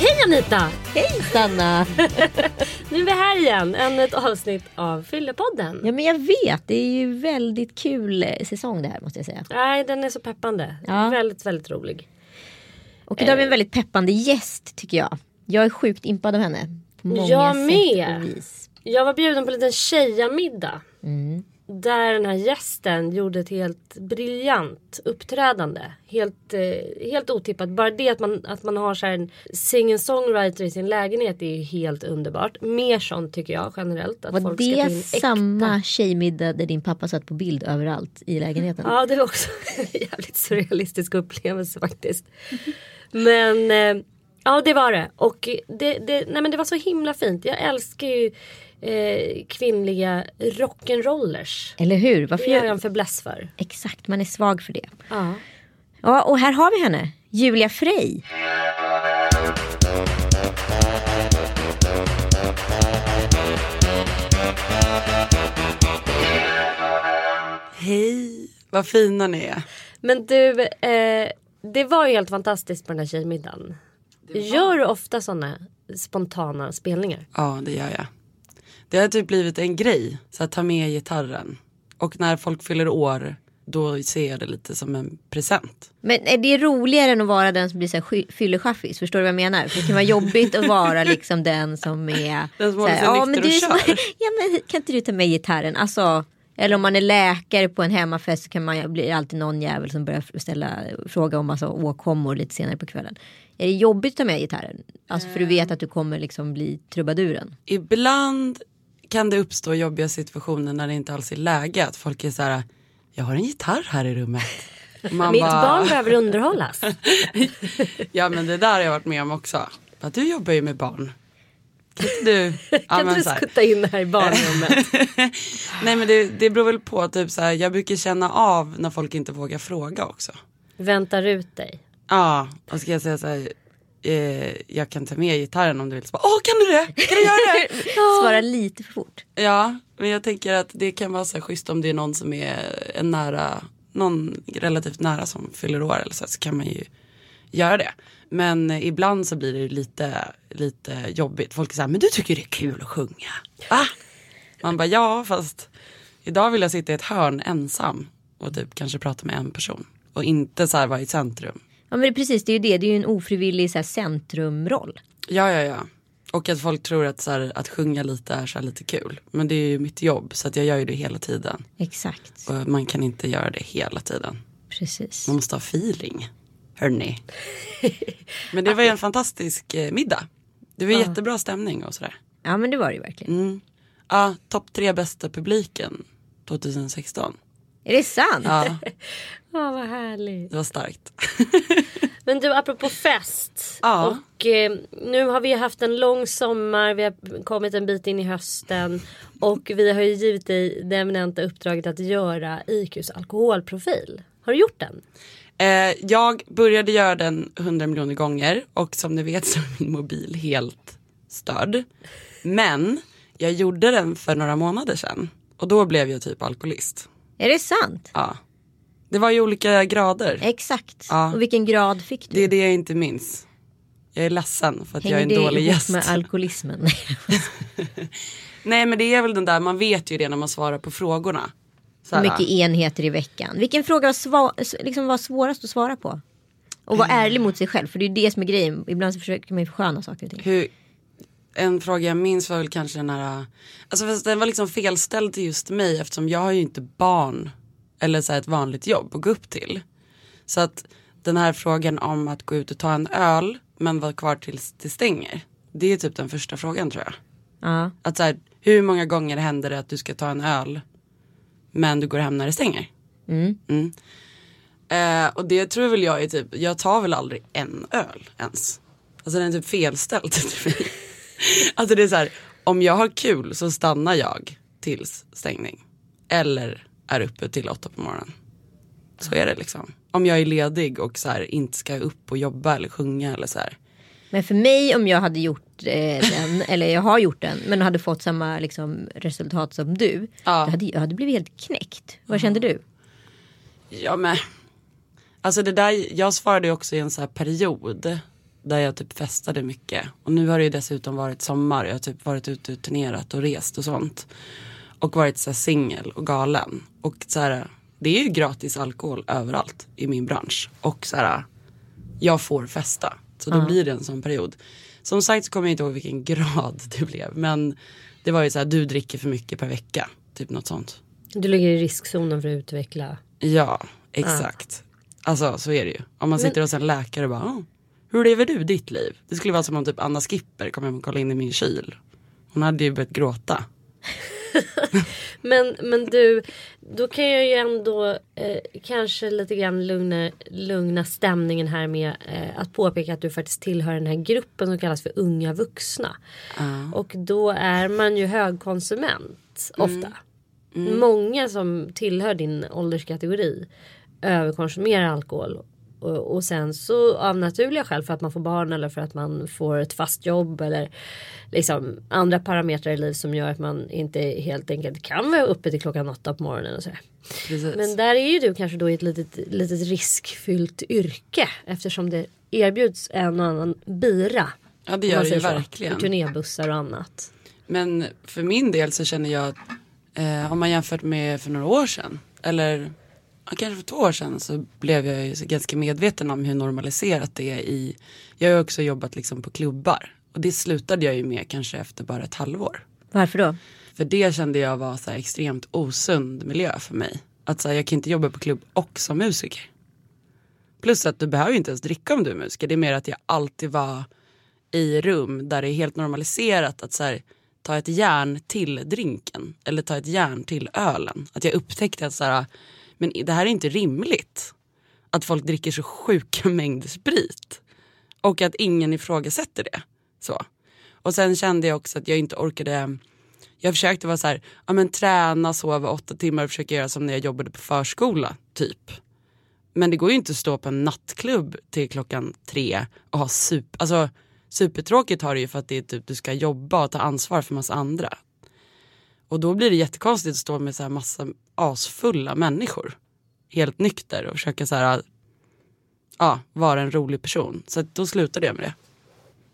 Hej Anita! Hej Sanna! igen. Ännu ett avsnitt av Fyllepodden. Ja men jag vet, det är ju väldigt kul eh, säsong det här måste jag säga. Nej, den är så peppande. Ja. Väldigt, väldigt rolig. Och idag har vi en väldigt peppande gäst tycker jag. Jag är sjukt impad av henne. På många Jag sätt med. och vis. Jag var bjuden på en liten tjejamiddag. Mm. Där den här gästen gjorde ett helt briljant uppträdande. Helt, eh, helt otippat. Bara det att man, att man har så här en sing-songwriter i sin lägenhet är ju helt underbart. Mer sånt tycker jag generellt. Att Var folk ska det äkta. samma tjejmiddag där din pappa satt på bild överallt i lägenheten? Ja det var också en jävligt surrealistisk upplevelse faktiskt. Men eh, ja det var det. Och det, det, nej, men det var så himla fint. Jag älskar ju eh, kvinnliga rock'n'rollers. Eller hur? Varför Det har gör jag en fäbless för. Exakt, man är svag för det. Ja. Ja, och här har vi henne. Julia Frey. Hej, vad fina ni är. Men du, eh, det var ju helt fantastiskt på den här tjejmiddagen. Gör du ofta sådana spontana spelningar? Ja, det gör jag. Det har typ blivit en grej, så att ta med gitarren. Och när folk fyller år, då ser jag det lite som en present. Men är det roligare än att vara den som blir så fyllechaffis? Förstår du vad jag menar? För det kan vara jobbigt att vara liksom den som är... Den som håller sig ja, men du och kör." ja men kan inte du ta med gitarren? Alltså, eller om man är läkare på en hemmafest så kan man blir det alltid någon jävel som börjar ställa fråga om massa åkommor lite senare på kvällen. Är det jobbigt att ta med gitarren? Alltså för du vet att du kommer liksom bli trubaduren. Ibland kan det uppstå jobbiga situationer när det inte alls är läge. Att folk är så här, jag har en gitarr här i rummet. Man Mitt bara, barn behöver underhållas. Ja men det där har jag varit med om också. Bara, du jobbar ju med barn. Kan inte du? Ja, kan men du skutta in här i barnrummet? Nej men det, det beror väl på typ så här, jag brukar känna av när folk inte vågar fråga också. Väntar ut dig. Ja, och ska jag säga så här, eh, jag kan ta med gitarren om du vill. Så bara, Åh kan du det? Kan du göra det? Svara lite för fort. ja, men jag tänker att det kan vara så här schysst om det är någon som är en nära, någon relativt nära som fyller år eller så, så kan man ju göra det. Men ibland så blir det lite, lite jobbigt. Folk här, men du tycker det är kul att sjunga? Ah! Man bara, ja fast idag vill jag sitta i ett hörn ensam och typ kanske prata med en person. Och inte så här vara i centrum. Ja men det är precis, det är ju det. Det är ju en ofrivillig så här, centrumroll. Ja, ja, ja. Och att folk tror att, så här, att sjunga lite är så här, lite kul. Men det är ju mitt jobb så att jag gör ju det hela tiden. Exakt, Och man kan inte göra det hela tiden. precis. Man måste ha feeling. Hörni. Men det var ju en fantastisk eh, middag. Det var jättebra stämning och sådär. Ja men det var det ju verkligen. Mm. Ja, topp tre bästa publiken 2016. Är det sant? Ja, Ja, vad härligt. det var starkt. Men du, apropå fest. Ja. Och eh, nu har vi haft en lång sommar, vi har kommit en bit in i hösten. Och vi har ju givit dig det eminenta uppdraget att göra IQs alkoholprofil. Har du gjort den? Eh, jag började göra den 100 miljoner gånger och som ni vet så är min mobil helt störd. Men jag gjorde den för några månader sedan och då blev jag typ alkoholist. Är det sant? Ja. Det var ju olika grader. Exakt. Ja. Och vilken grad fick du? Det är det jag inte minns. Jag är ledsen för att Hänger jag är en det dålig ihop gäst. med alkoholismen? Nej men det är väl den där, man vet ju det när man svarar på frågorna. Hur mycket enheter i veckan? Vilken fråga var, sva- liksom var svårast att svara på? Och vara ärlig mot sig själv. För det är det som är grejen. Ibland så försöker man ju försköna saker och ting. Hur, en fråga jag minns var väl kanske den här, alltså den var liksom felställd till just mig eftersom jag har ju inte barn eller så här ett vanligt jobb att gå upp till. Så att den här frågan om att gå ut och ta en öl men vara kvar tills det stänger. Det är typ den första frågan tror jag. Ja. Att så här, hur många gånger händer det att du ska ta en öl men du går hem när det stänger? Mm. Mm. Eh, och det tror väl jag är typ, jag tar väl aldrig en öl ens. Alltså den är typ felställd. Alltså det är så här, om jag har kul så stannar jag. tills stängning. Eller är uppe till åtta på morgonen. Så är det liksom. Om jag är ledig och så här, inte ska upp och jobba eller sjunga eller så här. Men för mig om jag hade gjort eh, den, eller jag har gjort den, men hade fått samma liksom, resultat som du. Ja. Jag, hade, jag hade blivit helt knäckt. Vad kände du? Ja men. Alltså det där, jag svarade ju också i en så här period. Där jag typ festade mycket. Och nu har det ju dessutom varit sommar. Jag har typ varit ute och turnerat och rest och sånt. Och varit så singel och galen. Och så här, det är ju gratis alkohol överallt i min bransch. Och så här, jag får festa. Så då blir det en sån period. Som sagt så kommer jag inte ihåg vilken grad det blev. Men det var ju så här, du dricker för mycket per vecka. Typ något sånt. Du ligger i riskzonen för att utveckla. Ja, exakt. Alltså så är det ju. Om man sitter hos en läkare och bara, "Åh, hur lever du ditt liv? Det skulle vara som om typ Anna Skipper kom hem och kollade in i min kyl. Hon hade ju börjat gråta. Men, men du, då kan jag ju ändå eh, kanske lite grann lugna, lugna stämningen här med eh, att påpeka att du faktiskt tillhör den här gruppen som kallas för unga vuxna. Och då är man ju högkonsument ofta. Många som tillhör din ålderskategori överkonsumerar alkohol. Och, och sen så av naturliga skäl för att man får barn eller för att man får ett fast jobb eller liksom andra parametrar i livet som gör att man inte helt enkelt kan vara uppe till klockan åtta på morgonen och sådär. Precis. Men där är ju du kanske då i ett litet, litet riskfyllt yrke eftersom det erbjuds en och annan bira. ja det gör det ju så, verkligen. I turnébussar och annat. Men för min del så känner jag att eh, om man jämfört med för några år sedan eller kanske för två år sedan så blev jag ganska medveten om hur normaliserat det är i, jag har också jobbat liksom på klubbar och det slutade jag ju med kanske efter bara ett halvår. Varför då? För det kände jag var så extremt osund miljö för mig. Att så här, jag kan inte jobba på klubb och som musiker. Plus att du behöver ju inte ens dricka om du är musiker. Det är mer att jag alltid var i rum där det är helt normaliserat att så här, ta ett järn till drinken. Eller ta ett järn till ölen. Att jag upptäckte att så här, men det här är inte rimligt. Att folk dricker så sjuka mängder sprit. Och att ingen ifrågasätter det. Så. Och sen kände jag också att jag inte orkade jag försökte vara så här, ja men träna, sova åtta timmar och försöka göra som när jag jobbade på förskola, typ. Men det går ju inte att stå på en nattklubb till klockan tre och ha super, alltså supertråkigt har det ju för att det är typ du ska jobba och ta ansvar för massa andra. Och då blir det jättekonstigt att stå med så här massa asfulla människor. Helt nykter och försöka så här, ja, vara en rolig person. Så att då slutade jag med det.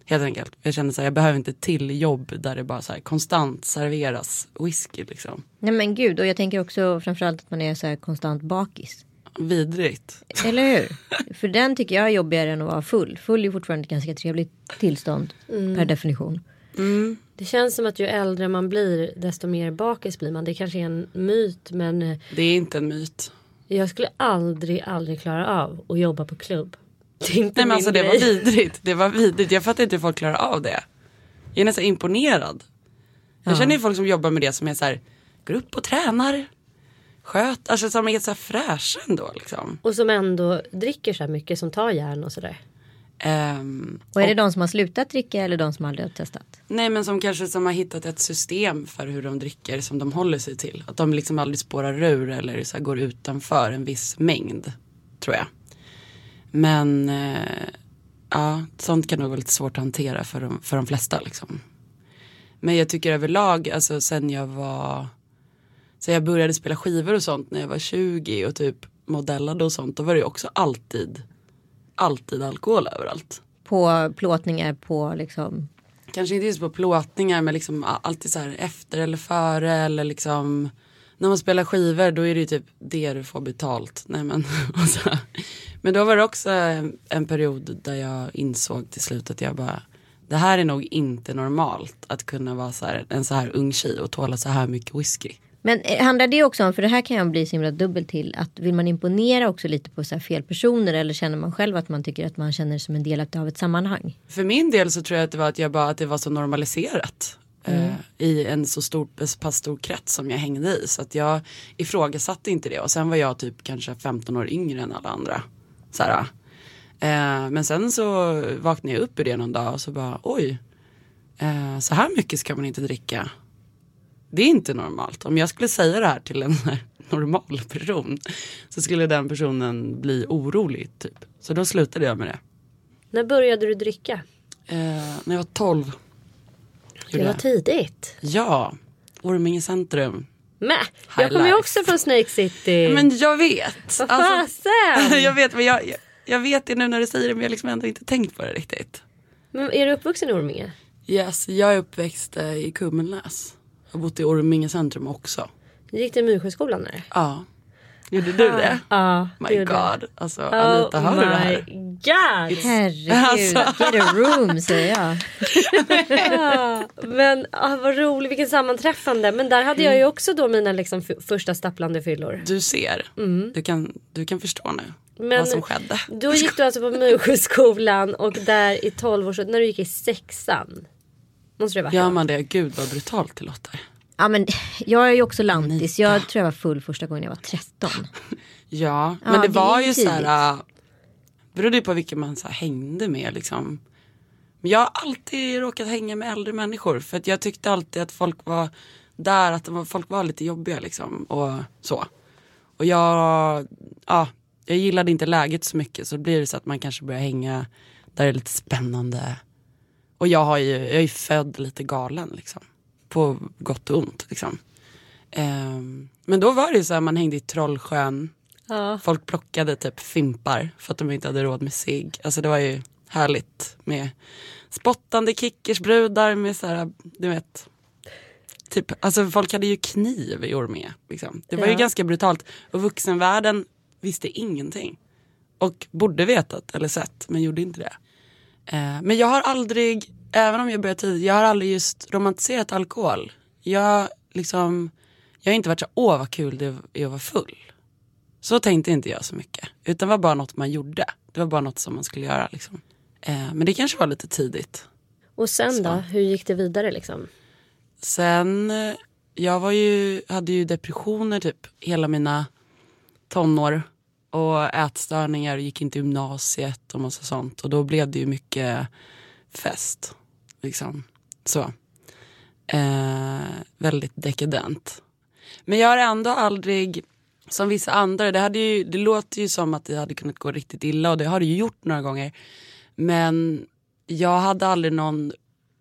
Helt enkelt. Jag kände så här, jag behöver inte till jobb där det bara så här konstant serveras whisky liksom. Nej men gud och jag tänker också framförallt att man är så här konstant bakis. Vidrigt. Eller hur? För den tycker jag är jobbigare än att vara full. Full är fortfarande ett ganska trevligt tillstånd per definition. Det känns som att ju äldre man blir desto mer bakis blir man. Det kanske är en myt men eh, Det är inte en myt. jag skulle aldrig, aldrig klara av att jobba på klubb. Det Nej men alltså det grej. var vidrigt. Det var vidrigt. Jag fattar inte hur folk klarar av det. Jag är nästan imponerad. Jag känner ju folk som jobbar med det som är så här, går upp och tränar. Sköt, alltså som är så här fräscha ändå liksom. Och som ändå dricker så här mycket som tar järn och sådär. Ehm, Och är det de som har slutat dricka eller de som aldrig har testat? nej men som kanske som har hittat ett system för hur de dricker som de håller sig till. Att de liksom aldrig spårar ur eller så går utanför en viss mängd. Tror jag. Men eh, ja, sånt kan nog vara lite svårt att hantera för de, för de flesta liksom. Men jag tycker överlag, alltså sen jag var, sen jag började spela skivor och sånt när jag var 20 och typ modellade och sånt, då var det ju också alltid, alltid alkohol överallt. På plåtningar på liksom. Kanske inte just på plåtningar men liksom alltid så här efter eller före eller liksom när man spelar skivor då är det ju typ det du får betalt. Nej, men, och så. men då var det också en, en period där jag insåg till slut att jag bara det här är nog inte normalt att kunna vara så här, en så här ung tjej och tåla så här mycket whisky. Men eh, handlar det också om, för det här kan jag bli så himla dubbel till, att vill man imponera också lite på så här fel personer eller känner man själv att man tycker att man känner sig som en del av ett sammanhang? För min del så tror jag att det var att jag bara att det var så normaliserat. Eh, I en så stor, pass stor krets som jag hängde i. Så att jag ifrågasatte inte det. Och sen var jag typ kanske 15 år yngre än alla andra. Så eh, men sen så vaknade jag upp ur det någon dag och så bara oj. Eh, så här mycket ska man inte dricka. Det är inte normalt. Om jag skulle säga det här till en normal person så skulle den personen bli orolig typ. Så då slutade jag med det. När började du dricka? Eh, när jag var 12. Det var jag. tidigt. Ja, Orminge centrum. High jag kommer ju också från Snake City. Men jag vet. Vad Alltså, fasen! jag vet men jag, jag, vet det nu när du säger det men jag har liksom ändå inte tänkt på det riktigt. Men är du uppvuxen i Orminge? Yes, jag är uppväxt eh, i Kummelnäs. Jag har bott i Orminge centrum också. Gick du i Myrsjöskolan där? Ja. Gjorde du det? Ja, det My. God. Alltså Anita, hör du det här? Oh my god! Herregud, Alltså. get a room säger jag. Ja, men ah, vad roligt, vilken sammanträffande. Men där hade jag ju också då mina liksom, första stapplande fyllor. Du ser. Du, kan, du kan förstå nu Men vad som skedde. Då gick du alltså på Myrsjöskolan och där i 12 års när du gick i sexan. Måste det varit Gör man det? Gud vad brutalt det låter. Ja, men jag är ju också lantis. Jag tror jag var full första gången jag var 13. Ja, Ja, men det det var ju tidigt. så här. äh, Berodde ju på vilka man så här, hängde med liksom. Men jag har alltid råkat hänga med äldre människor. För att jag tyckte alltid att folk var där, att var, folk var lite jobbiga liksom. Och så. Och jag, ja, jag gillade inte läget så mycket. Så blir det så att man kanske börjar hänga där det är lite spännande. Och jag, har ju, jag är ju född lite galen liksom. På gott och ont liksom. Ehm, men då var det ju så här, man hängde i Trollsjön. Ja. Folk plockade typ fimpar för att de inte hade råd med sig. Alltså det var ju härligt med spottande kickersbrudar med så här, du vet. Typ, alltså folk hade ju kniv i Orminge. Liksom. Det var ju Ja. ganska brutalt. Och vuxenvärlden visste ingenting. Och borde vetat eller sett men gjorde inte det. Eh, men jag har aldrig, även om jag började tidigt, jag har aldrig just romantiserat alkohol. Jag liksom, jag har inte varit så, åh vad kul det är att vara full. Så tänkte inte jag så mycket. Utan det var bara något man gjorde. Det var bara något som man skulle göra. Liksom. Eh, men det kanske var lite tidigt. Och sen då, hur gick det vidare liksom? Sen, eh, jag var ju, hade ju depressioner typ hela mina tonår. Och ätstörningar och gick inte gymnasiet och massa sånt. Och då blev det ju mycket fest. Liksom. Så. Eh, väldigt dekadent. Men jag har ändå aldrig, som vissa andra, det, hade ju, det låter ju som att det hade kunnat gå riktigt illa och det har det ju gjort några gånger. Men jag hade aldrig någon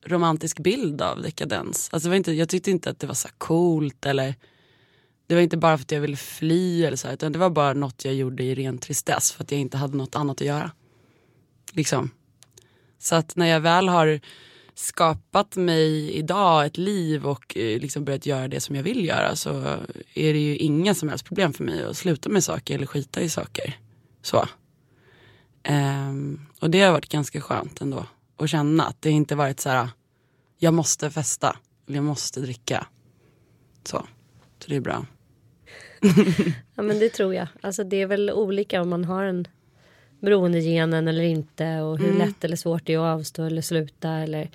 romantisk bild av dekadens. Alltså det var inte, jag tyckte inte att det var så coolt eller det var inte bara för att jag ville fly eller så här, utan det var bara något jag gjorde i ren tristess för att jag inte hade något annat att göra. Liksom. Så att när jag väl har skapat mig idag ett liv och eh, liksom börjat göra det som jag vill göra så är det ju inga som helst problem för mig att sluta med saker eller skita i saker. Så. Um, och det har varit ganska skönt ändå att känna att det inte varit så här jag måste festa eller jag måste dricka. Så, så det är bra. Ja men det tror jag. Alltså det är väl olika om man har en beroendegenen eller inte och hur lätt eller svårt det är att avstå eller sluta eller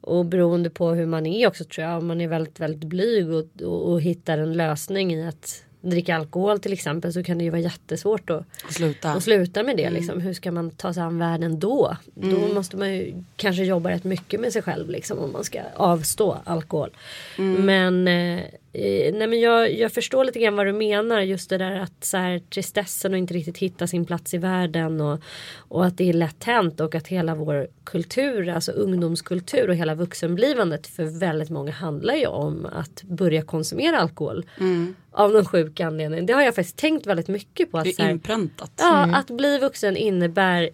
och beroende på hur man är också tror jag om man är väldigt väldigt blyg och, och, och hittar en lösning i att dricka alkohol till exempel så kan det ju vara jättesvårt att, Sluta. att sluta med det liksom. Hur ska man ta sig an världen då? Då måste man ju kanske jobba rätt mycket med sig själv liksom om man ska avstå alkohol. Men, eh, nej, men jag, jag förstår lite grann vad du menar just det där att så här, tristessen och inte riktigt hitta sin plats i världen och, och att det är lätt hänt och att hela vår kultur, alltså ungdomskultur och hela vuxenblivandet för väldigt många handlar ju om att börja konsumera alkohol. Av någon sjuk anledning. Det har jag faktiskt tänkt väldigt mycket på. Att, Det är inpräntat. Ja, att bli vuxen innebär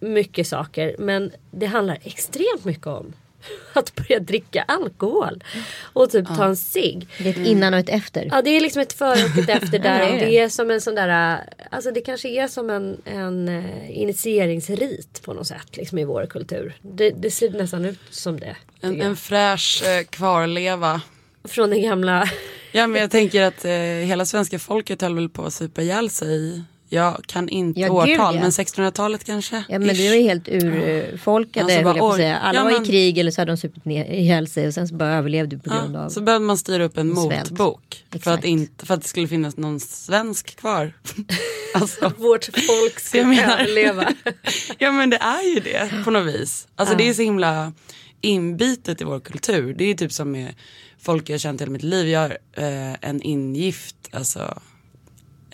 mycket saker. Men det handlar extremt mycket om att börja dricka alkohol. Och typ ta en cigg. Det är ett innan och ett efter. Ja det är liksom ett före och ett efter där. Ja, det är och det. det är som en sån där. Alltså det kanske är som en, en eh, initieringsrit på något sätt. Liksom i vår kultur. Det, det ser nästan ut som det. En, en fräsch eh, kvarleva. Från den gamla. Ja men jag tänker att eh, hela svenska folket höll väl på att supa ihjäl sig. Jag kan inte Ja, årtal gud, ja. men 1600-talet kanske. Ja men det var ju helt urfolkade Alltså, höll bara, säga. Alla Ja, var i krig eller så hade de supit ner ihjäl sig och sen så bara överlevde du på grund Ja, av. så behövde man styra upp en motbok. För att, inte, för att det skulle finnas någon svensk kvar. alltså, Vårt folk ska menar- överleva. ja men det är ju det på något vis. Alltså det är så himla inbitet i vår kultur. Det är typ som med folk jag känt hela mitt liv. Jag har eh, en ingift, alltså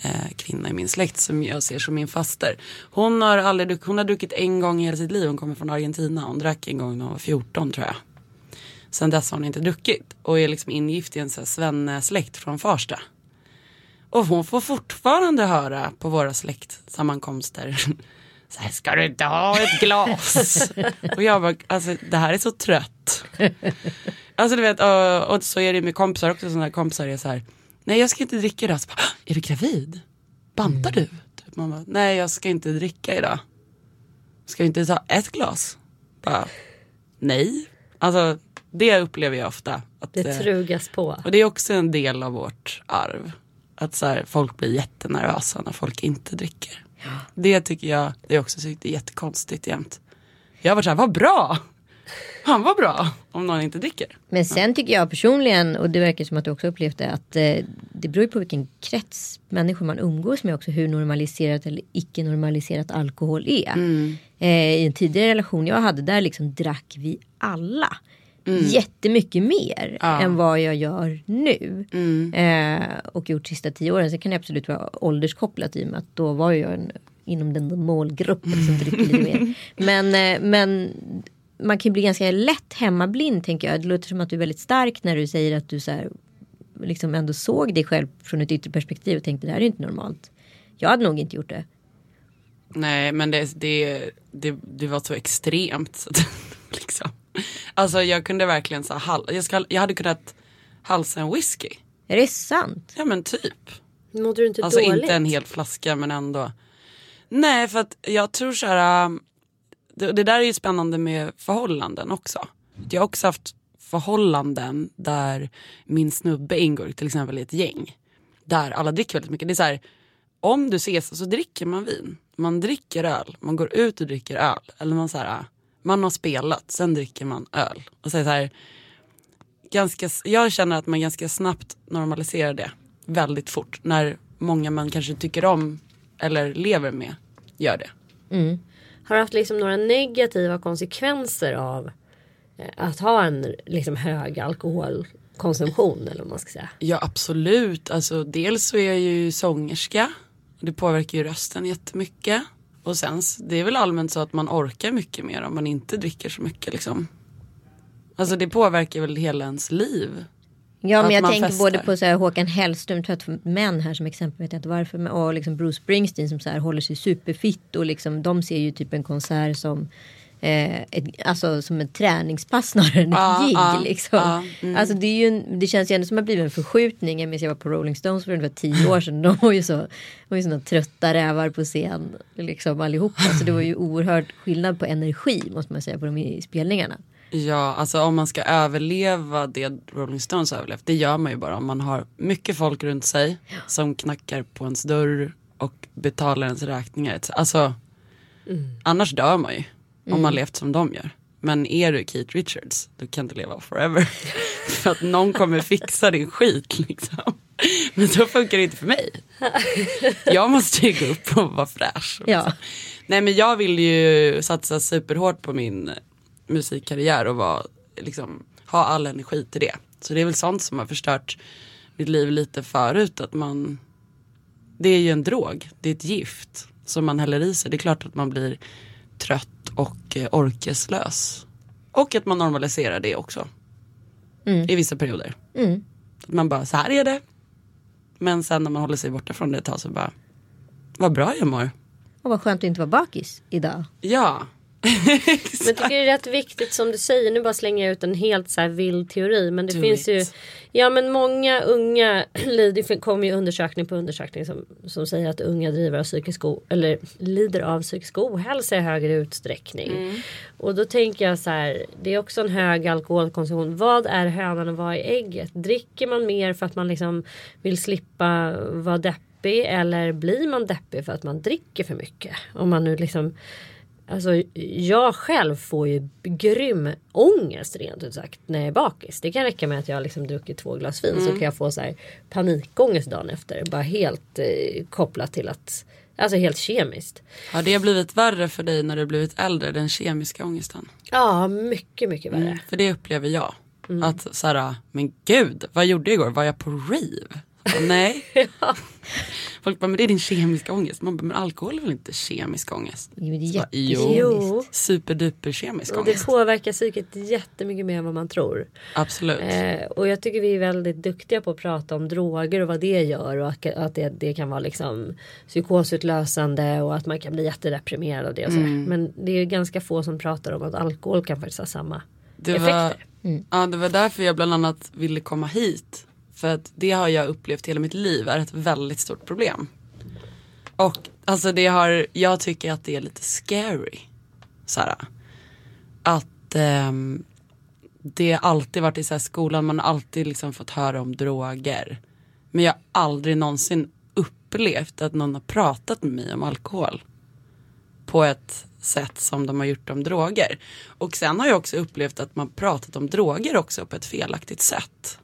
eh, kvinna i min släkt som jag ser som min faster. Hon har, aldrig, hon har druckit en gång i hela sitt liv. Hon kommer från Argentina. Hon drack en gång när hon var 14 tror jag. Sen dess har hon inte druckit och är liksom ingift i en svenne-släkt från Farsta. Och hon får fortfarande höra på våra släktsammankomster. Så här, ska du inte ha ett glas? och jag bara, alltså det här är så trött. alltså du vet, och, och så är det med kompisar också, sådana kompisar är så här. Nej jag ska inte dricka idag. Så bara, är du gravid? Bantar du? Typ, man bara, nej jag ska inte dricka idag. Ska du inte ta ett glas? Bara, nej. Alltså det upplever jag ofta. Att, Det trugas på. och det är också en del av vårt arv. Att så här, folk blir jättenervösa när folk inte dricker. Det tycker jag, det är också tyckt är jättekonstigt jämt. Jag har varit så här, vad bra! Han var bra om någon inte dricker. Men sen tycker jag personligen, och det verkar som att du också upplevt det, att eh, det beror ju på vilken krets människor man umgås med också hur normaliserat eller icke normaliserat alkohol är. Eh, I en tidigare relation jag hade där liksom drack vi alla. Jättemycket mer Ja. än vad jag gör nu. Mm. Eh, och gjort sista tio åren. Sen kan det absolut vara ålderskopplat i och med att då var jag en, inom den målgruppen som dricker lite mer. Men, eh, men man kan bli ganska lätt hemmablind tänker jag. Det låter som att du är väldigt stark när du säger att du så här, liksom ändå såg dig själv från ett yttre perspektiv och tänkte det här är inte normalt. Jag hade nog inte gjort det. Nej men det, det, det, det var så extremt. Så att, liksom. Alltså jag kunde verkligen så här, hal- jag, ska, jag hade kunnat halsa en whisky. Är det sant? Ja men typ. Mådde du inte Alltså dåligt? inte en hel flaska men ändå. Nej för att jag tror så här. Det, det där är ju spännande med förhållanden också. Jag har också haft förhållanden där min snubbe ingår till exempel i ett gäng. Där alla dricker väldigt mycket. Det är så här. Om du ses så dricker man vin. Man dricker öl. Man går ut och dricker öl. Eller man så här. Man har spelat. Sen dricker man öl. Och så är så här ganska, jag känner att man ganska snabbt normaliserar det väldigt fort när många man kanske tycker om eller lever med gör det. Mm. Har du haft liksom några negativa konsekvenser av eh, att ha en liksom hög alkoholkonsumtion eller vad man ska säga? Ja absolut, alltså dels så är jag ju sångerska. Det påverkar ju rösten jättemycket. Och sen det är väl allmänt så att man orkar mycket mer om man inte dricker så mycket liksom. Alltså det påverkar väl hela ens liv. Ja Att men jag tänker festar. både på så här, Håkan Hellström, jag, män här som exempel, vet jag inte varför. men- Och liksom Bruce Springsteen som så här, håller sig superfitt och liksom, de ser ju typ en konsert som eh, ett, alltså som en träningspass snarare än ett Ja, gig. ja, liksom. ja, mm. Alltså det, är ju en, det känns ju ändå som att det har blivit en förskjutning. Jag minns jag var på Rolling Stones för ungefär tio år sedan. De var ju så, de var ju såna trötta rävar på scen liksom allihopa. Så det var ju oerhört skillnad på energi måste man säga på de spelningarna. Ja, alltså om man ska överleva det Rolling Stones har överlevt, det gör man ju bara om man har mycket folk runt sig som knackar på ens dörr och betalar ens räkningar. Alltså, annars dör man ju om man levt som de gör. Men är du Keith Richards, då kan du leva forever. för att någon kommer fixa din skit liksom. Men så funkar det inte för mig. Jag måste ju gå upp och vara fräsch. Ja. Nej men jag vill ju satsa superhårt på min musikkarriär och vara, liksom, ha all energi till det. Så det är väl sånt som har förstört mitt liv lite förut. Att man, det är ju en drog, det är ett gift som man häller i sig. Det är klart att man blir trött och eh, orkeslös. Och att man normaliserar det också. I vissa perioder. Mm. Att man bara, så här är det. Men sen när man håller sig borta från det ett tag så bara, vad bra jag mår. Och vad skönt att inte vara bakis idag. Ja. Men jag tycker det är rätt viktigt som du säger. Nu bara slänger jag ut en helt så här vild teori. Men det Do finns ju. it. Ja men många unga. Det kommer ju undersökning på undersökning som, som säger att unga driver av psykisk o, eller lider av psykisk ohälsa i högre utsträckning. Och då tänker jag så här. Det är också en hög alkoholkonsumtion. Vad är hönan och vad är ägget? Dricker man mer för att man liksom vill slippa vara deppig. Eller blir man deppig för att man dricker för mycket? Om man nu liksom Alltså jag själv får ju grym ångest rent ut sagt när jag är bakis. Det kan räcka med att jag har liksom druckit två glas vin så kan jag få så här panikångest dagen efter. Bara helt eh, kopplat till att Alltså helt kemiskt. Har det blivit värre för dig när du blivit äldre, den kemiska ångesten? Ja, mycket, mycket värre. Mm, för det upplever jag. Att så här, men gud, vad gjorde jag igår? Var jag på rave? Så, nej. Folk bara, men det är din kemiska ångest. Man bara, men alkohol är väl inte kemisk ångest? Jo, det är Så jättekemiskt. Superduper kemisk Och det ångest. påverkar psyket jättemycket mer än vad man tror. Absolut. Eh, och jag tycker vi är väldigt duktiga på att prata om droger och vad det gör och att, att det, det kan vara liksom psykosutlösande och att man kan bli jättedeprimerad av det. Och sådär. Mm. Men det är ganska få som pratar om att alkohol kan faktiskt ha samma Det var, effekter. ja, det var därför jag bland annat ville komma hit. För att det har jag upplevt hela mitt liv är ett väldigt stort problem. Och alltså det har, jag tycker att det är lite scary. Såhär. Att eh, det har alltid varit i så här skolan, man har alltid liksom fått höra om droger. Men jag har aldrig någonsin upplevt att någon har pratat med mig om alkohol. På ett sätt som de har gjort om droger. Och sen har jag också upplevt att man pratat om droger också på ett felaktigt sätt.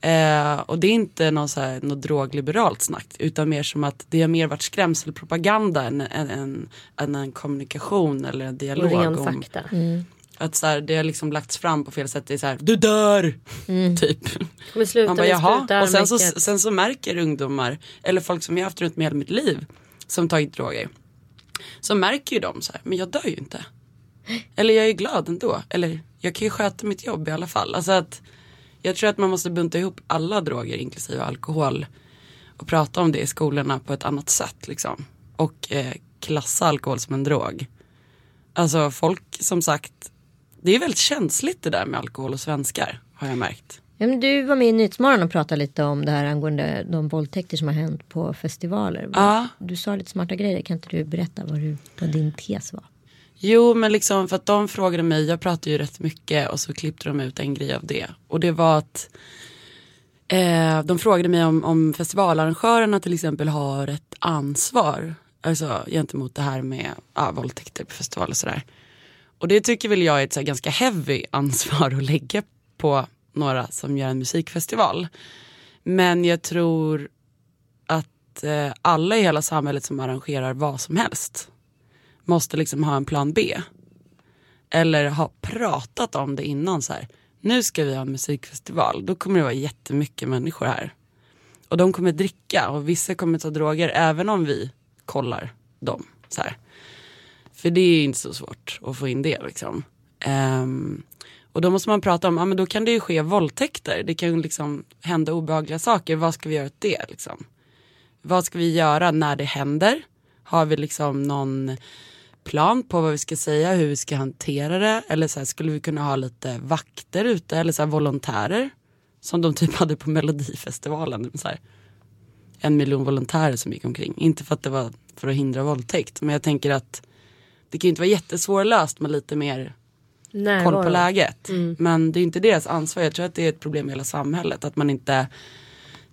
Eh, och det är inte någon så här, något drogliberalt snack utan mer som att det har mer varit skrämselpropaganda än, än, än, än en kommunikation eller en Och dialog. ren om, fakta. att så här, det har liksom lagts fram på fel sätt. Det är så här, du dör! Typ. Men sluta Man bara med jaha. Och sen så, sen så märker ungdomar, eller folk som jag har haft runt mig hela mitt liv, som tagit droger. Så märker ju de så här, men jag dör ju inte. Eller jag är glad ändå. Eller jag kan ju sköta mitt jobb i alla fall. Alltså att jag tror att man måste bunta ihop alla droger inklusive alkohol. Och prata om det i skolorna på ett annat sätt liksom. Och eh, klassa alkohol som en drog. Alltså folk som sagt, det är väldigt känsligt det där med alkohol och svenskar. Har jag märkt. Ja, men du var med i Nyhetsmorgon och pratade lite om det här angående de våldtäkter som har hänt på festivaler. Ja. Du sa lite smarta grejer. Kan inte du berätta vad, du, vad din tes var? Jo men liksom för att de frågade mig, jag pratar ju rätt mycket och så klippte de ut en grej av det. Och det var att eh, de frågade mig om, om festivalarrangörerna till exempel har ett ansvar. Alltså gentemot det här med ah, våldtäkter på festival och sådär. Och det tycker väl jag är ett så här, ganska heavy ansvar att lägga på några som gör en musikfestival. Men jag tror att eh, alla i hela samhället som arrangerar vad som helst måste liksom ha en plan B. Eller ha pratat om det innan så här. Nu ska vi ha en musikfestival. Då kommer det vara jättemycket människor här. Och de kommer dricka och vissa kommer ta droger även om vi kollar dem. Så här. För det är inte så svårt att få in det liksom. Um, och då måste man prata om, ja men då kan det ju ske våldtäkter. Det kan ju liksom hända obehagliga saker. Vad ska vi göra åt det liksom? Vad ska vi göra när det händer? Har vi liksom någon plan på vad vi ska säga, hur vi ska hantera det? Eller så här, skulle vi kunna ha lite vakter ute eller så här, volontärer? Som de typ hade på Melodifestivalen. Så här, en miljon volontärer som gick omkring. Inte för att det var för att hindra våldtäkt. Men jag tänker att det kan ju inte vara jättesvårlöst med lite mer koll Närvaro. på läget. Men det är inte deras ansvar. Jag tror att det är ett problem i hela samhället. Att man inte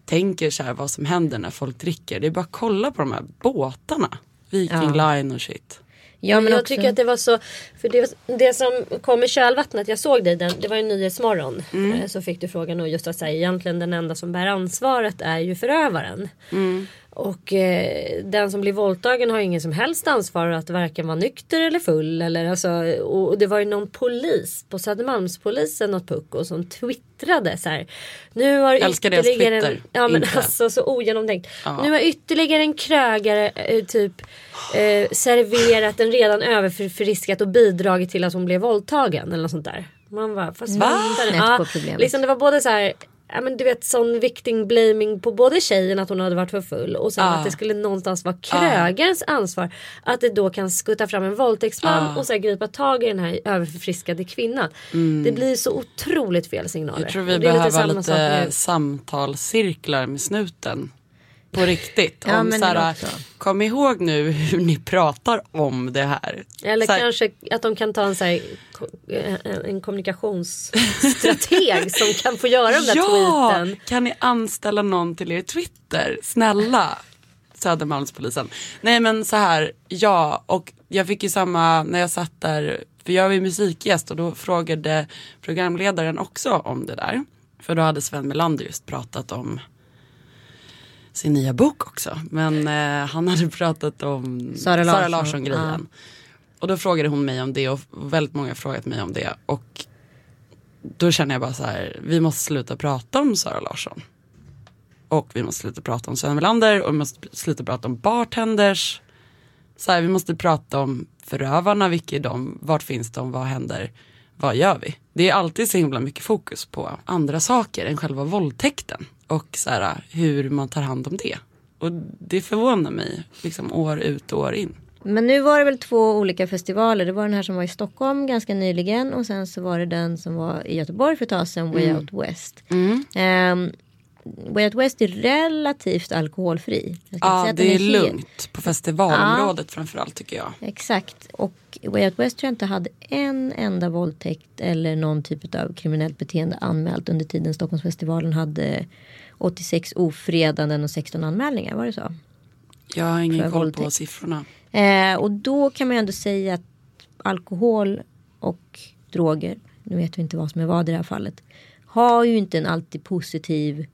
tänker så här vad som händer när folk dricker. Det är bara att kolla på de här båtarna. Viking Line och shit. Ja, men jag också, tycker att det var så, för det, det som kom i kölvattnet, jag såg dig, den, det var en nyhetsmorgon. Mm. Eh, Så fick du frågan och just att säga egentligen den enda som bär ansvaret är ju förövaren. Mm. Och eh, den som blir våldtagen har ingen som helst ansvar att varken vara nykter eller full. Eller, alltså, och, och det var ju någon polis på Södermalmspolisen, något pucko, som twittrade så här. Nu har Älskar ytterligare en. Ja men Inte. alltså så ogenomtänkt. Ja. Nu har ytterligare en krögare eh, typ eh, serverat en redan överförfriskat och bidragit till att hon blev våldtagen eller något sånt där. Man bara, fast Va? på Ja, liksom det var både så här Ja, men du vet sån victim blaming på både tjejen att hon hade varit för full och sen Ah. att det skulle någonstans vara krögarens ansvar. Att det då kan skutta fram en våldtäktsman Ah. och så här gripa tag i den här överförfriskade kvinnan. Det blir så otroligt fel signaler. Mm. Jag tror vi behöver lite med- samtalscirklar med snuten. På riktigt. Ja, om men så här, det också. kom ihåg nu hur ni pratar om det här. Eller så här, kanske att de kan ta en, så här, ko- en, kommunikationsstrateg som kan få göra de där ja, tweeten. kan ni anställa någon till er Twitter? Snälla. Södermalmspolisen. Nej men så här, ja och jag fick ju samma när jag satt där, för jag var ju musikgäst och då frågade programledaren också om det där. För då hade Sven Melander just pratat om sin nya bok också. Men eh, han hade pratat om Sara Larsson. Larsson-grejen. Och då frågade hon mig om det och väldigt många har frågat mig om det. Och då känner jag bara så här, vi måste sluta prata om Sara Larsson. Och vi måste sluta prata om Sven Melander och vi måste sluta prata om bartenders. Så här, vi måste prata om förövarna, vilka är de, vart finns de, vad händer, vad gör vi? Det är alltid så himla mycket fokus på andra saker än själva våldtäkten och så här, hur man tar hand om det. Och det förvånar mig liksom år ut och år in. Men nu var det väl två olika festivaler. Det var den här som var i Stockholm ganska nyligen och sen så var det den som var i Göteborg för ett tag sedan, Way Out West. Um, Way Out West är relativt alkoholfri. Ja, det är helt- lugnt på festivalområdet framförallt tycker jag. Exakt. Och Way Out West tror jag inte hade en enda våldtäkt eller någon typ av kriminellt beteende anmält under tiden Stockholmsfestivalen hade 86 ofredanden och 16 anmälningar. Var det så? Jag har ingen För koll på våldtäkt. siffrorna. Eh, och då kan man ju ändå säga att alkohol och droger, nu vet vi inte vad som är vad i det här fallet, har ju inte en alltid positiv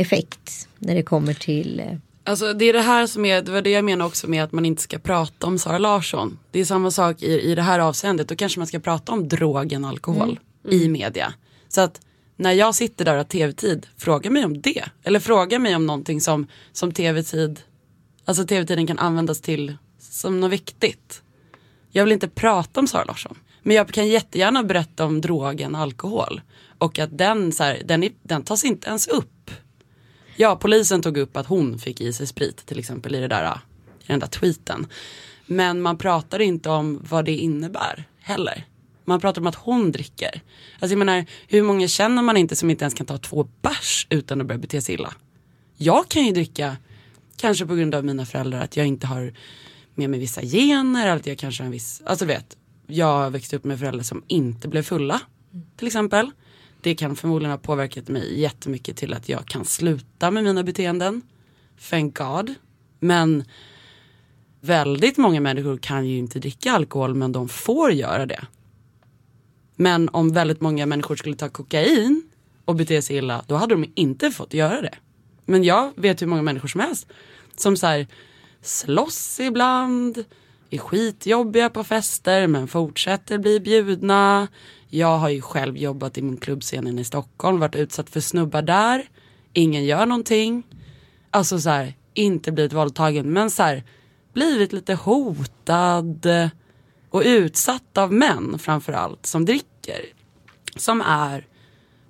effekt när det kommer till eh, Alltså det är det här som är, det var det jag menar också med att man inte ska prata om Sara Larsson. Det är samma sak i, i det här avseendet, då kanske man ska prata om drogen alkohol i media. Så att när jag sitter där och har tv-tid, fråga mig om det. Eller fråga mig om någonting som, som tv-tid, alltså tv-tiden kan användas till som något viktigt. Jag vill inte prata om Sara Larsson. Men jag kan jättegärna berätta om drogen alkohol. Och att den, så här, den, är, den tas inte ens upp. Ja, polisen tog upp att hon fick i sig sprit till exempel i, det där, i den där tweeten. Men man pratar inte om vad det innebär heller. Man pratar om att hon dricker. Alltså jag menar, hur många känner man inte som inte ens kan ta två bärs utan att börja bete sig illa? Jag kan ju dricka, kanske på grund av mina föräldrar, att jag inte har med mig vissa gener, eller att jag kanske har en viss, alltså vet, jag växte upp med föräldrar som inte blev fulla, till exempel. Det kan förmodligen ha påverkat mig jättemycket till att jag kan sluta med mina beteenden. Thank God. Men väldigt många människor kan ju inte dricka alkohol men de får göra det. Men om väldigt många människor skulle ta kokain och bete sig illa då hade de inte fått göra det. Men jag vet hur många människor som helst som så här slåss ibland, är skitjobbiga på fester men fortsätter bli bjudna. Jag har ju själv jobbat i min klubbscenen i Stockholm, varit utsatt för snubbar där. Ingen gör någonting. Alltså så här, inte blivit våldtagen men så här, blivit lite hotad och utsatt av män framförallt som dricker. Som är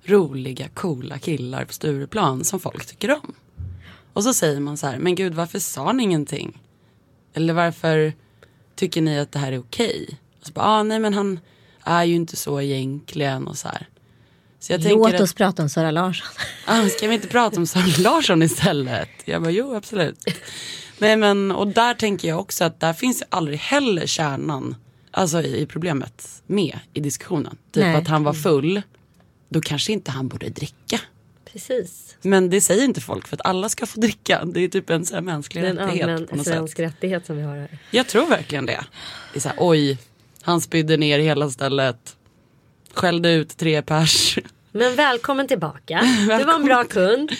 roliga, coola killar på Stureplan som folk tycker om. Och så säger man så här, men gud varför sa ni ingenting? Eller varför tycker ni att det här är okej? Och så bara, ah, nej men han är ju inte så egentligen och så här. Så jag Låt oss prata om Sara Larsson. att, ah, ska vi inte prata om Sara Larsson istället? Jag bara, jo absolut. Nej men, och där tänker jag också att där finns aldrig heller kärnan, alltså i, i problemet med i diskussionen. Typ Nej. att han var full, då kanske inte han borde dricka. Precis. Men det säger inte folk för att alla ska få dricka. Det är typ en så här mänsklig en rättighet allmän på något sätt. svensk rättighet som vi har här. Jag tror verkligen det. Det är så här, oj, han spydde ner hela stället. Skällde ut tre pers. Men välkommen tillbaka. Du var en bra kund.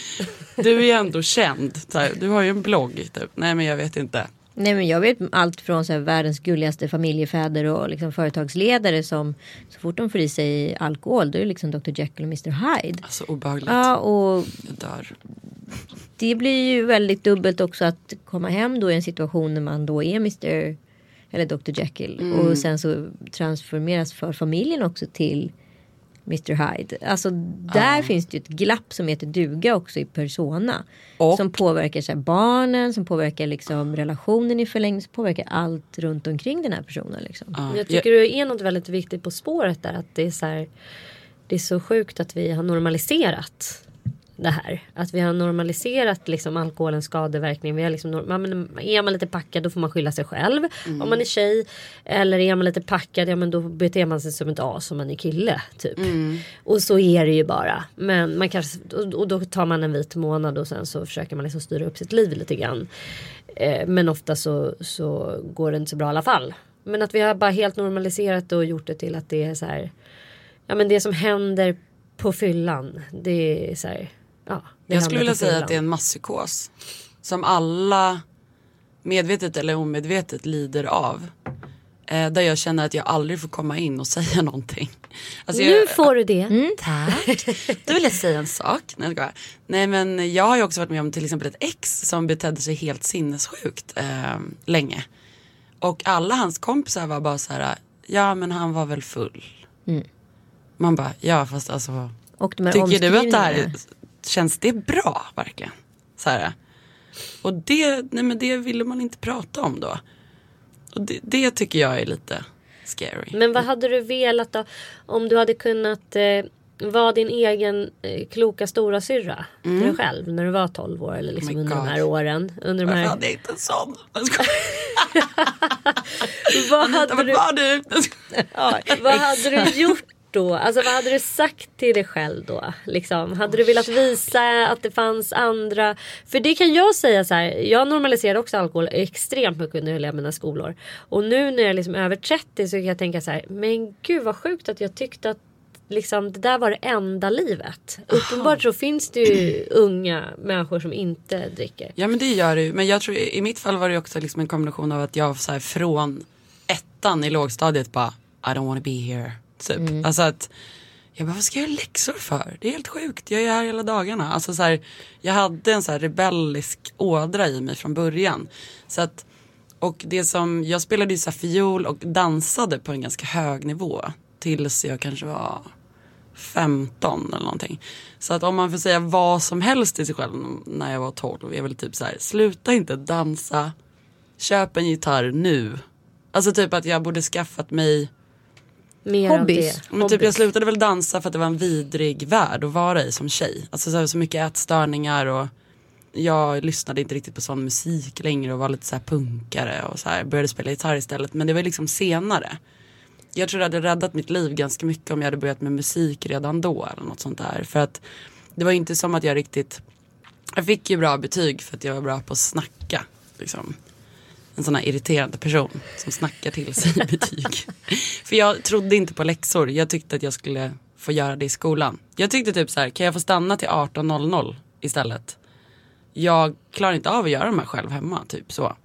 Du är ändå känd. Här, du har ju en blogg typ. Nej men jag vet inte. Nej men jag vet allt från så här, världens gulligaste familjefäder och liksom företagsledare som så fort de får i sig alkohol då är det liksom Dr Jekyll och Mr Hyde. Alltså obehagligt. Ja och Jag dör. det blir ju väldigt dubbelt också att komma hem då i en situation när man då är Mr eller Dr Jekyll Mm. och sen så transformeras för familjen också till Mr Hyde. Alltså där finns det ju ett glapp som heter duga också i persona. Och- Som påverkar så här, barnen, som påverkar liksom relationen i förlängningen, som påverkar allt runt omkring den här personen. Liksom. Ja, Jag tycker det är något väldigt viktigt på spåret där. Att det är så här. Det är så sjukt att vi har normaliserat det här. Att vi har normaliserat liksom alkoholens skadeverkning. Vi har liksom, men är man lite packad då får man skylla sig själv. Om man är tjej. Eller är man lite packad ja men då beter man sig som ett as om man är kille. Typ. Och så är det ju bara. Men man kanske, och då tar man en vit månad och sen så försöker man liksom styra upp sitt liv lite grann. Eh, men ofta så, så går det inte så bra i alla fall. Men att vi har bara helt normaliserat och gjort det till att det är så här. Ja men det som händer på fyllan. Det är så här. Ja, det Jag skulle vilja säga att det är en masspsykos. Som alla medvetet eller omedvetet lider av. Eh, där jag känner att jag aldrig får komma in och säga någonting. Alltså Nu jag, får du det. Tack. Då vill jag säga en sak. Nej, jag. Nej men jag har ju också varit med om till exempel ett ex som betedde sig helt sinnessjukt eh, länge. Och alla hans kompisar var bara så här, ja men han var väl full. Man bara, ja fast alltså, Och de här tycker du att det här omskrivningarna. Känns det bra verkligen? Så här. Och det, nej men det ville man inte prata om då. Och det, det tycker jag är lite scary. Men vad hade du velat då? Om du hade kunnat eh, vara din egen eh, kloka stora syrra till dig själv när du var 12 år eller liksom Mm. Oh under de God. här åren. Under de Varför här, hade jag inte en sån? Vad, hade du, du? Ja, vad hade du gjort då? Alltså vad hade du sagt till dig själv då? Liksom, hade du velat visa att det fanns andra? För det kan jag säga så här. Jag normaliserade också alkohol extremt mycket under mina skolår. Och nu när jag är liksom över 30 så kan jag tänka så här. Men gud vad sjukt att jag tyckte att liksom, det där var det enda livet. Uppenbart så finns det ju unga människor som inte dricker. Ja men det gör det ju. Men jag tror i mitt fall var det också liksom en kombination av att jag så här, från ettan i lågstadiet bara I don't wanna be here. Typ. Alltså att jag bara vad ska jag göra läxor för? Det är helt sjukt. Jag är här hela dagarna. Alltså så här, jag hade en så här rebellisk ådra i mig från början. Så att och det som, jag spelade ju så fiol och dansade på en ganska hög nivå. Tills jag kanske var 15 eller någonting. Så att om man får säga vad som helst till sig själv när jag var 12 är väl typ så här, sluta inte dansa, köp en gitarr nu. Alltså typ att jag borde skaffat mig, Mer Hobbies. men typ jag slutade väl dansa för att det var en vidrig värld att vara i som tjej. Alltså så, här, så mycket ätstörningar och jag lyssnade inte riktigt på sån musik längre och var lite så här punkare och så här, började spela gitarr istället. Men det var liksom senare. Jag tror det hade räddat mitt liv ganska mycket om jag hade börjat med musik redan då eller något sånt där. För att det var inte som att jag riktigt, jag fick ju bra betyg för att jag var bra på att snacka. Liksom. En sån här irriterande person som snackar till sig betyg. för jag trodde inte på läxor, jag tyckte att jag skulle få göra det i skolan. Jag tyckte typ så här, kan jag få stanna till 18.00 istället? Jag klarar inte av att göra de här själv hemma, typ så.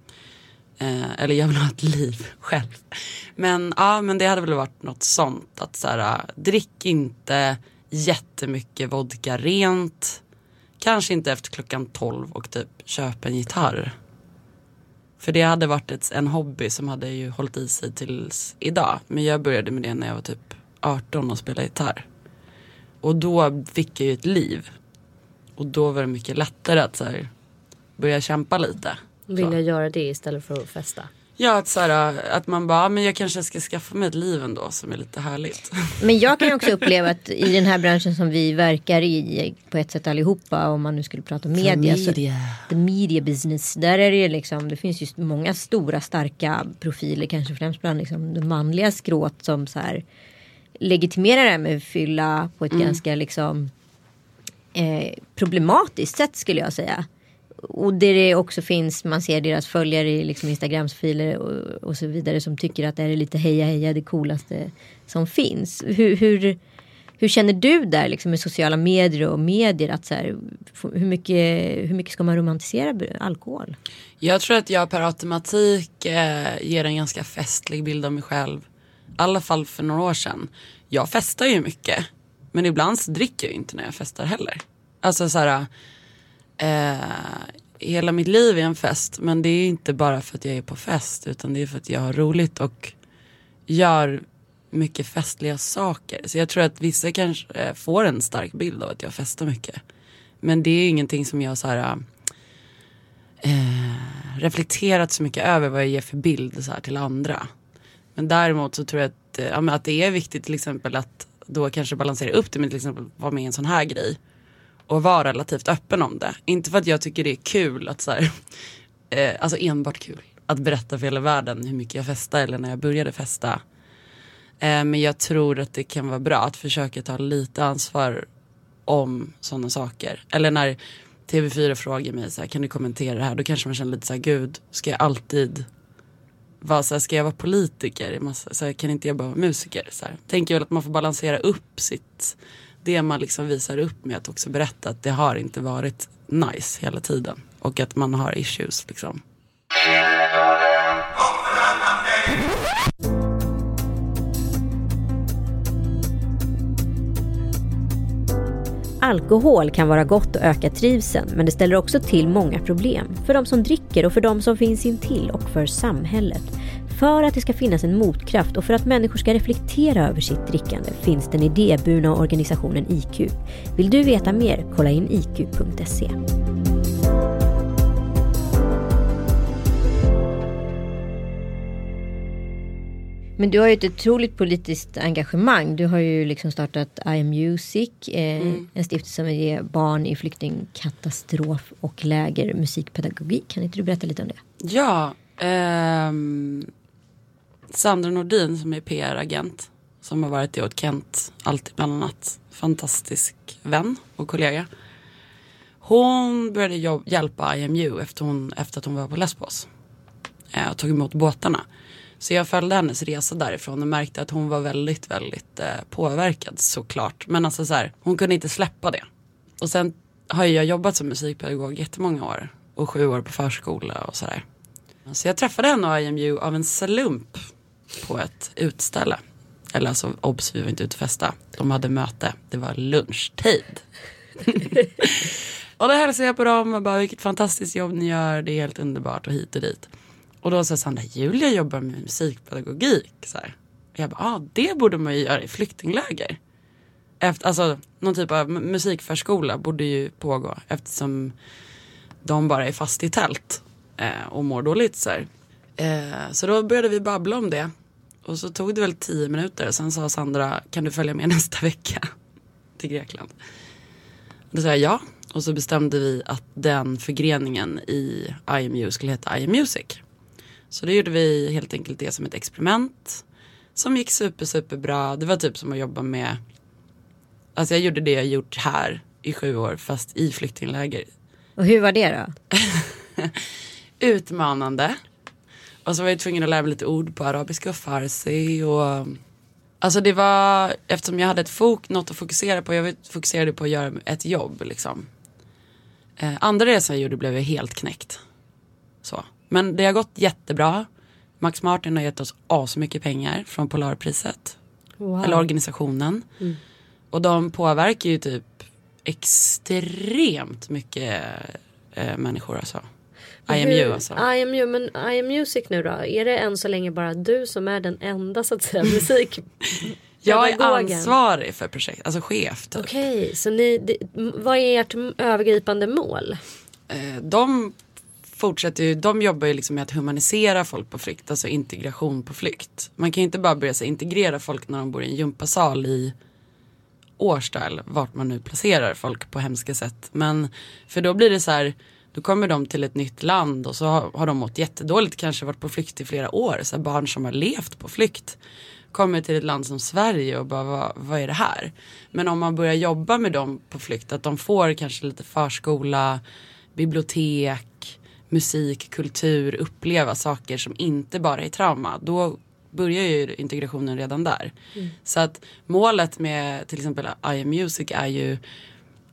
Eh, eller jag vill ha ett liv själv. Men ja, men det hade väl varit något sånt. Att så här, drick inte jättemycket vodka rent. Kanske inte efter klockan 12 och typ köp en gitarr. För det hade varit ett, en hobby som hade ju hållit i sig tills idag. Men jag började med det när jag var typ 18 och spelade gitarr. Och då fick jag ju ett liv. Och då var det mycket lättare att så här, börja kämpa lite. Jag göra det istället för att festa. Ja, att, så här, att man bara, "Ja, men jag kanske ska skaffa mig ett liv ändå som är lite härligt. Men jag kan också uppleva att i den här branschen som vi verkar i på ett sätt allihopa om man nu skulle prata om media. Så, the media business. Där är det ju liksom det finns ju många stora starka profiler kanske främst bland liksom det manliga skrået som så här legitimerar det här med fylla på ett ganska liksom eh, problematiskt sätt skulle jag säga. Och där det också finns, man ser deras följare i liksom Instagramsfiler och, och så vidare som tycker att det här är lite heja heja det coolaste som finns. Hur, hur, hur känner du där liksom med sociala medier och medier? Att så här, hur, mycket, hur mycket ska man romantisera alkohol? Jag tror att jag per automatik eh, ger en ganska festlig bild av mig själv. I alla fall för några år sedan. Jag festar ju mycket. Men ibland så dricker jag ju inte när jag festar heller. Alltså så här. Eh, hela mitt liv är en fest. Men det är inte bara för att jag är på fest. Utan det är för att jag har roligt och gör mycket festliga saker. Så jag tror att vissa kanske får en stark bild av att jag festar mycket. Men det är ingenting som jag så här eh, reflekterat så mycket över vad jag ger för bild så här, till andra. Men däremot så tror jag att, eh, ja, men att det är viktigt till exempel att då kanske balansera upp det med till exempel vara med i en sån här grej. Och vara relativt öppen om det. Inte för att jag tycker det är kul att så här, eh, alltså enbart kul. Att berätta för hela världen hur mycket jag festar eller när jag började festa. Eh, men jag tror att det kan vara bra att försöka ta lite ansvar om sådana saker. Eller när TV4 frågar mig så här, kan du kommentera det här? Då kanske man känner lite så här, gud, ska jag alltid vara så här, ska jag vara politiker? så här, kan inte jag bara vara musiker? Så här. Tänker väl att man får balansera upp sitt det man liksom visar upp med att också berätta att det har inte varit nice hela tiden. Och att man har issues liksom. Alkohol kan vara gott och öka trivseln men det ställer också till många problem. För de som dricker och för de som finns intill och för samhället. För att det ska finnas en motkraft och för att människor ska reflektera över sitt drickande finns den idéburna organisationen IQ. Vill du veta mer? Kolla in iq.se. Men du har ju ett otroligt politiskt engagemang. Du har ju liksom startat I am Music, eh, mm. en stiftelse som ger barn i flyktingkatastrof och läger musikpedagogik. Kan inte du berätta lite om det? Ja, ehm, Sandra Nordin som är PR-agent som har varit det åt Kent alltid bland annat. Fantastisk vän och kollega. Hon började jobb, hjälpa IMU efter, hon, efter att hon var på Lesbos eh, och tog emot båtarna. Så jag följde hennes resa därifrån och märkte att hon var väldigt, väldigt eh, påverkad såklart. Men alltså så här, hon kunde inte släppa det. Och sen har jag jobbat som musikpedagog jättemånga år och sju år på förskola och sådär. Så jag träffade henne och IMU av en slump på ett utställe. Eller alltså obs, vi var inte ute och festa. De hade möte, det var lunchtid. och då hälsade jag på dem och bara vilket fantastiskt jobb ni gör, det är helt underbart och hit och dit. Och då sa Sandra, Julia jobbar med musikpedagogik. Så här. Jag bara, ah, det borde man ju göra i flyktingläger. Efter, alltså någon typ av musikförskola borde ju pågå eftersom de bara är fast i tält eh, och mår dåligt. Så, eh, så då började vi babbla om det. Och så tog det väl tio minuter. Sen sa Sandra, kan du följa med nästa vecka till Grekland? Då sa jag ja. Och så bestämde vi att den förgreningen i IMU skulle heta IMUsic. Så då gjorde vi helt enkelt det som ett experiment. Som gick super, super bra. Det var typ som att jobba med, alltså jag gjorde det jag gjort här i sju år fast i flyktingläger. Och hur var det då? Utmanande. Och så var jag tvungen att lära mig lite ord på arabiska och farsi och Alltså det var, eftersom jag hade ett fok, något att fokusera på, jag fokuserade på att göra ett jobb liksom. Eh, andra resan jag gjorde blev jag helt knäckt. Men det har gått jättebra. Max Martin har gett oss asmycket pengar från Polarpriset. Wow. Eller organisationen. Mm. Och de påverkar ju typ extremt mycket äh, människor alltså. IMU alltså. IMU, men IMUsic nu då? Är det än så länge bara du som är den enda så att säga musik? Jag är ansvarig för projektet, alltså chef. Typ. Okej, okay, så ni, det, vad är ert övergripande mål? Eh, de fortsätter ju, de jobbar ju liksom med att humanisera folk på flykt, alltså integration på flykt. Man kan ju inte bara börja sig integrera folk när de bor i en gympasal i Årsta eller vart man nu placerar folk på hemska sätt. Men för då blir det så här, då kommer de till ett nytt land och så har, har de mått jättedåligt, kanske varit på flykt i flera år. Så barn som har levt på flykt kommer till ett land som Sverige och bara vad, vad är det här? Men om man börjar jobba med dem på flykt, att de får kanske lite förskola, bibliotek, musik, kultur, uppleva saker som inte bara är trauma. Då börjar ju integrationen redan där. Mm. Så att målet med till exempel I Music är ju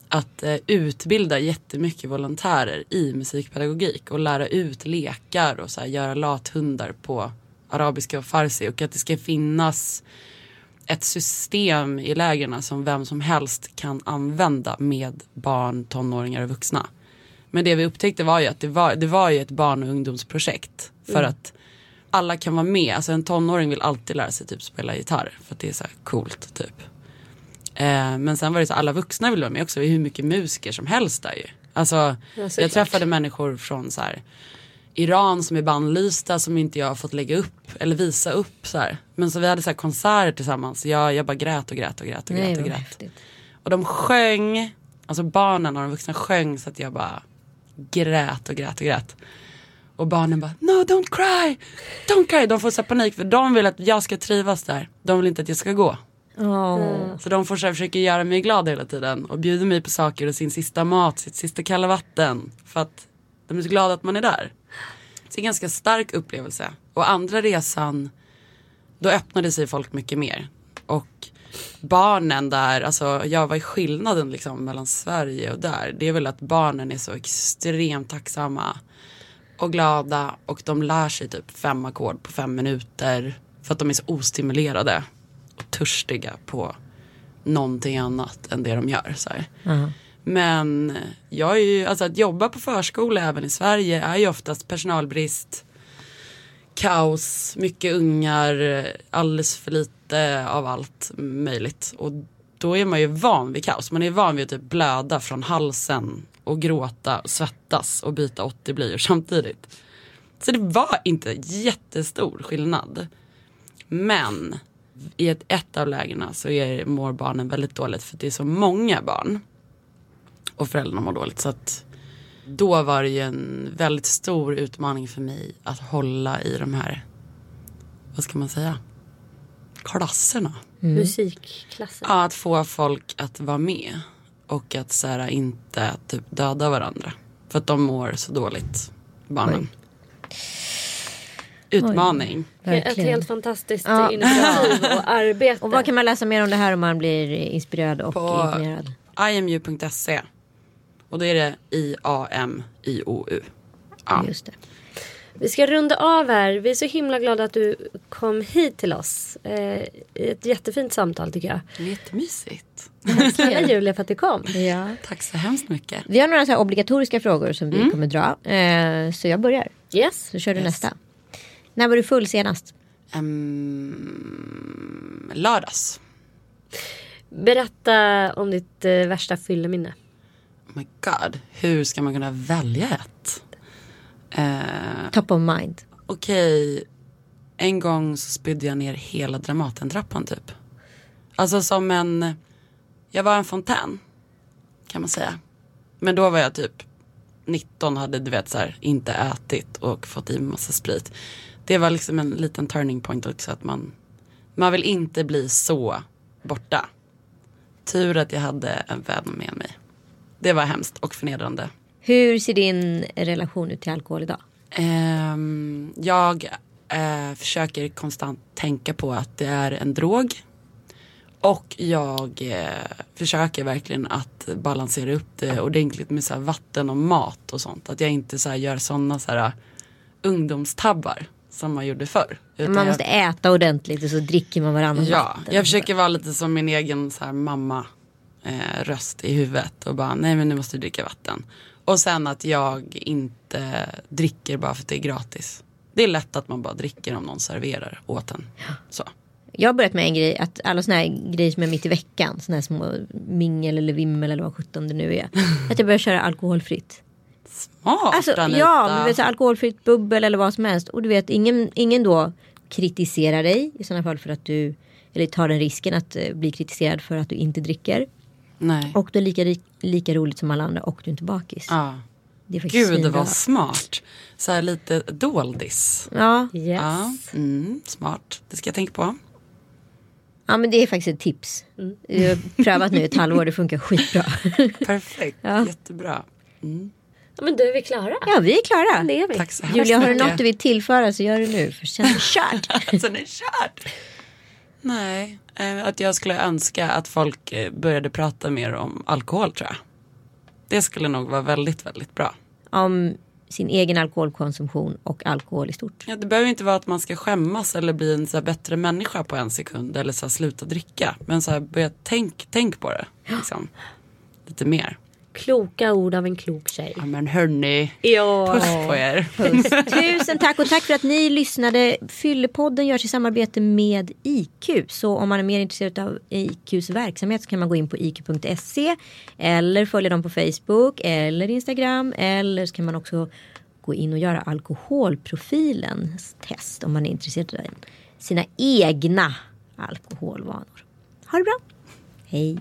att eh, utbilda jättemycket volontärer i musikpedagogik och lära ut lekar och så här, göra lathundar på arabiska och farsi och att det ska finnas ett system i lägren som vem som helst kan använda med barn, tonåringar och vuxna. Men det vi upptäckte var ju att det var, det var ju ett barn och ungdomsprojekt. För mm. att alla kan vara med. Alltså en tonåring vill alltid lära sig typ spela gitarr. För att det är så här coolt typ. Eh, men sen var det så alla vuxna ville vara med också. Vi är hur mycket musiker som helst där ju. Alltså ja, jag träffade människor från så här Iran som är bannlysta som inte jag har fått lägga upp eller visa upp så här. Men så vi hade så här konserter tillsammans. Jag, jag bara grät och grät och grät och grät. och, grät. och de sjöng, alltså barnen och de vuxna sjöng så att jag bara grät och grät och grät. Och barnen bara no don't cry, don't cry. De får så panik för de vill att jag ska trivas där. De vill inte att jag ska gå. Oh. Så de får så här, försöker göra mig glad hela tiden och bjuder mig på saker och sin sista mat, sitt sista kalla vatten. För att de är så glada att man är där. Så det är en ganska stark upplevelse. Och andra resan, då öppnade sig folk mycket mer. Barnen där, alltså jag var i skillnaden liksom mellan Sverige och där. Det är väl att barnen är så extremt tacksamma och glada och de lär sig typ fem ackord på fem minuter. För att de är så ostimulerade och törstiga på någonting annat än det de gör. Så här. Men jag är ju, alltså att jobba på förskola även i Sverige är ju oftast personalbrist, kaos, mycket ungar, alldeles för lite av allt möjligt. Och då är man ju van vid kaos. Man är van vid att typ blöda från halsen och gråta och svettas och byta 80 blöjor samtidigt. Så det var inte jättestor skillnad. Men i ett, ett av lägena så är, mår barnen väldigt dåligt för det är så många barn. Och föräldrarna mår dåligt. Så att då var det ju en väldigt stor utmaning för mig att hålla i de här, vad ska man säga, klasserna. Musikklassen. Ja, att få folk att vara med. Och att så här, inte typ döda varandra. För att de mår så dåligt, barnen. Utmaning. Ett Verkligen. helt fantastiskt Ja. initiativ och arbete. Och vad kan man läsa mer om det här om man blir inspirerad och På- imponerad? imu.se. Och då är det I-A-M-I-O-U. Ja. Just det. Vi ska runda av här. Vi är så himla glada att du kom hit till oss. Eh, ett jättefint samtal tycker jag. Det är jättemysigt. Snälla Julia för att du kom. Ja. Tack så hemskt mycket. Vi har några så här obligatoriska frågor som vi kommer dra. Eh, så jag börjar. Yes. Så kör du Yes. nästa. När var du full senast? Um, lördags. Berätta om ditt eh, värsta fylleminne. Oh my god, hur ska man kunna välja ett? Eh, Top of mind. Okej, en gång så spydde jag ner hela Dramatentrappan typ. Alltså som en, jag var en fontän kan man säga. Men då var jag typ 19, hade du vet så här, inte ätit och fått i massa sprit. Det var liksom en liten turning point också att man, man vill inte bli så borta. Tur att jag hade en vän med mig. Det var hemskt och förnedrande. Hur ser din relation ut till alkohol idag? Ehm, jag eh, försöker konstant tänka på att det är en drog. Och jag eh, försöker verkligen att balansera upp det ordentligt med så vatten och mat och sånt. Att jag inte så gör sådana så här, ungdomstabbar som man gjorde förr. Man jag- måste äta ordentligt och så dricker man varannat Ja, vatten. jag försöker vara lite som min egen så här, mamma eh, röst i huvudet och bara nej men nu måste du dricka vatten. Och sen att jag inte dricker bara för att det är gratis. Det är lätt att man bara dricker om någon serverar åt en. Så. Jag har börjat med en grej, att alla såna här grejer som är mitt i veckan, såna här små mingel eller vimmel eller vad sjutton det nu är. att jag börjar köra alkoholfritt. Smart Alltså, Anita. ja, men så alkoholfritt bubbel eller vad som helst. Och du vet, ingen, ingen då kritiserar dig i sådana fall för att du, eller tar den risken att eh, bli kritiserad för att du inte dricker. Nej. Och du är lika, lika roligt som alla andra och du är inte bakis. ja. Det är Gud svinbra. vad smart. Så här lite doldis. Ja, Yes. Ja, mm, smart. Det ska jag tänka på. ja, men det är faktiskt ett tips. Jag har prövat nu ett halvår, det funkar skitbra. Perfekt, Ja. jättebra. Mm. Ja, men då är vi klara. ja, vi är klara. Det är vi. Tack så Julia, har du något du vill tillföra så gör det nu. För sen är det kört. Sen är det kört. Nej, eh, att jag skulle önska att folk eh, började prata mer om alkohol tror jag. Det skulle nog vara väldigt, väldigt bra. Om sin egen alkoholkonsumtion och alkohol i stort. Ja, det behöver inte vara att man ska skämmas eller bli en så bättre människa på en sekund eller så sluta dricka. Men så här, börja tänk, tänk på det. Liksom. Lite mer. Kloka ord av en klok tjej. Ja men hörni, Ja. puss på er. Tusen tack och tack för att ni lyssnade. Fyllepodden görs i samarbete med IQ. Så om man är mer intresserad av IQs verksamhet så kan man gå in på iq.se eller följa dem på Facebook eller Instagram eller så kan man också gå in och göra alkoholprofilens test om man är intresserad av sina egna alkoholvanor. Ha det bra. Hej.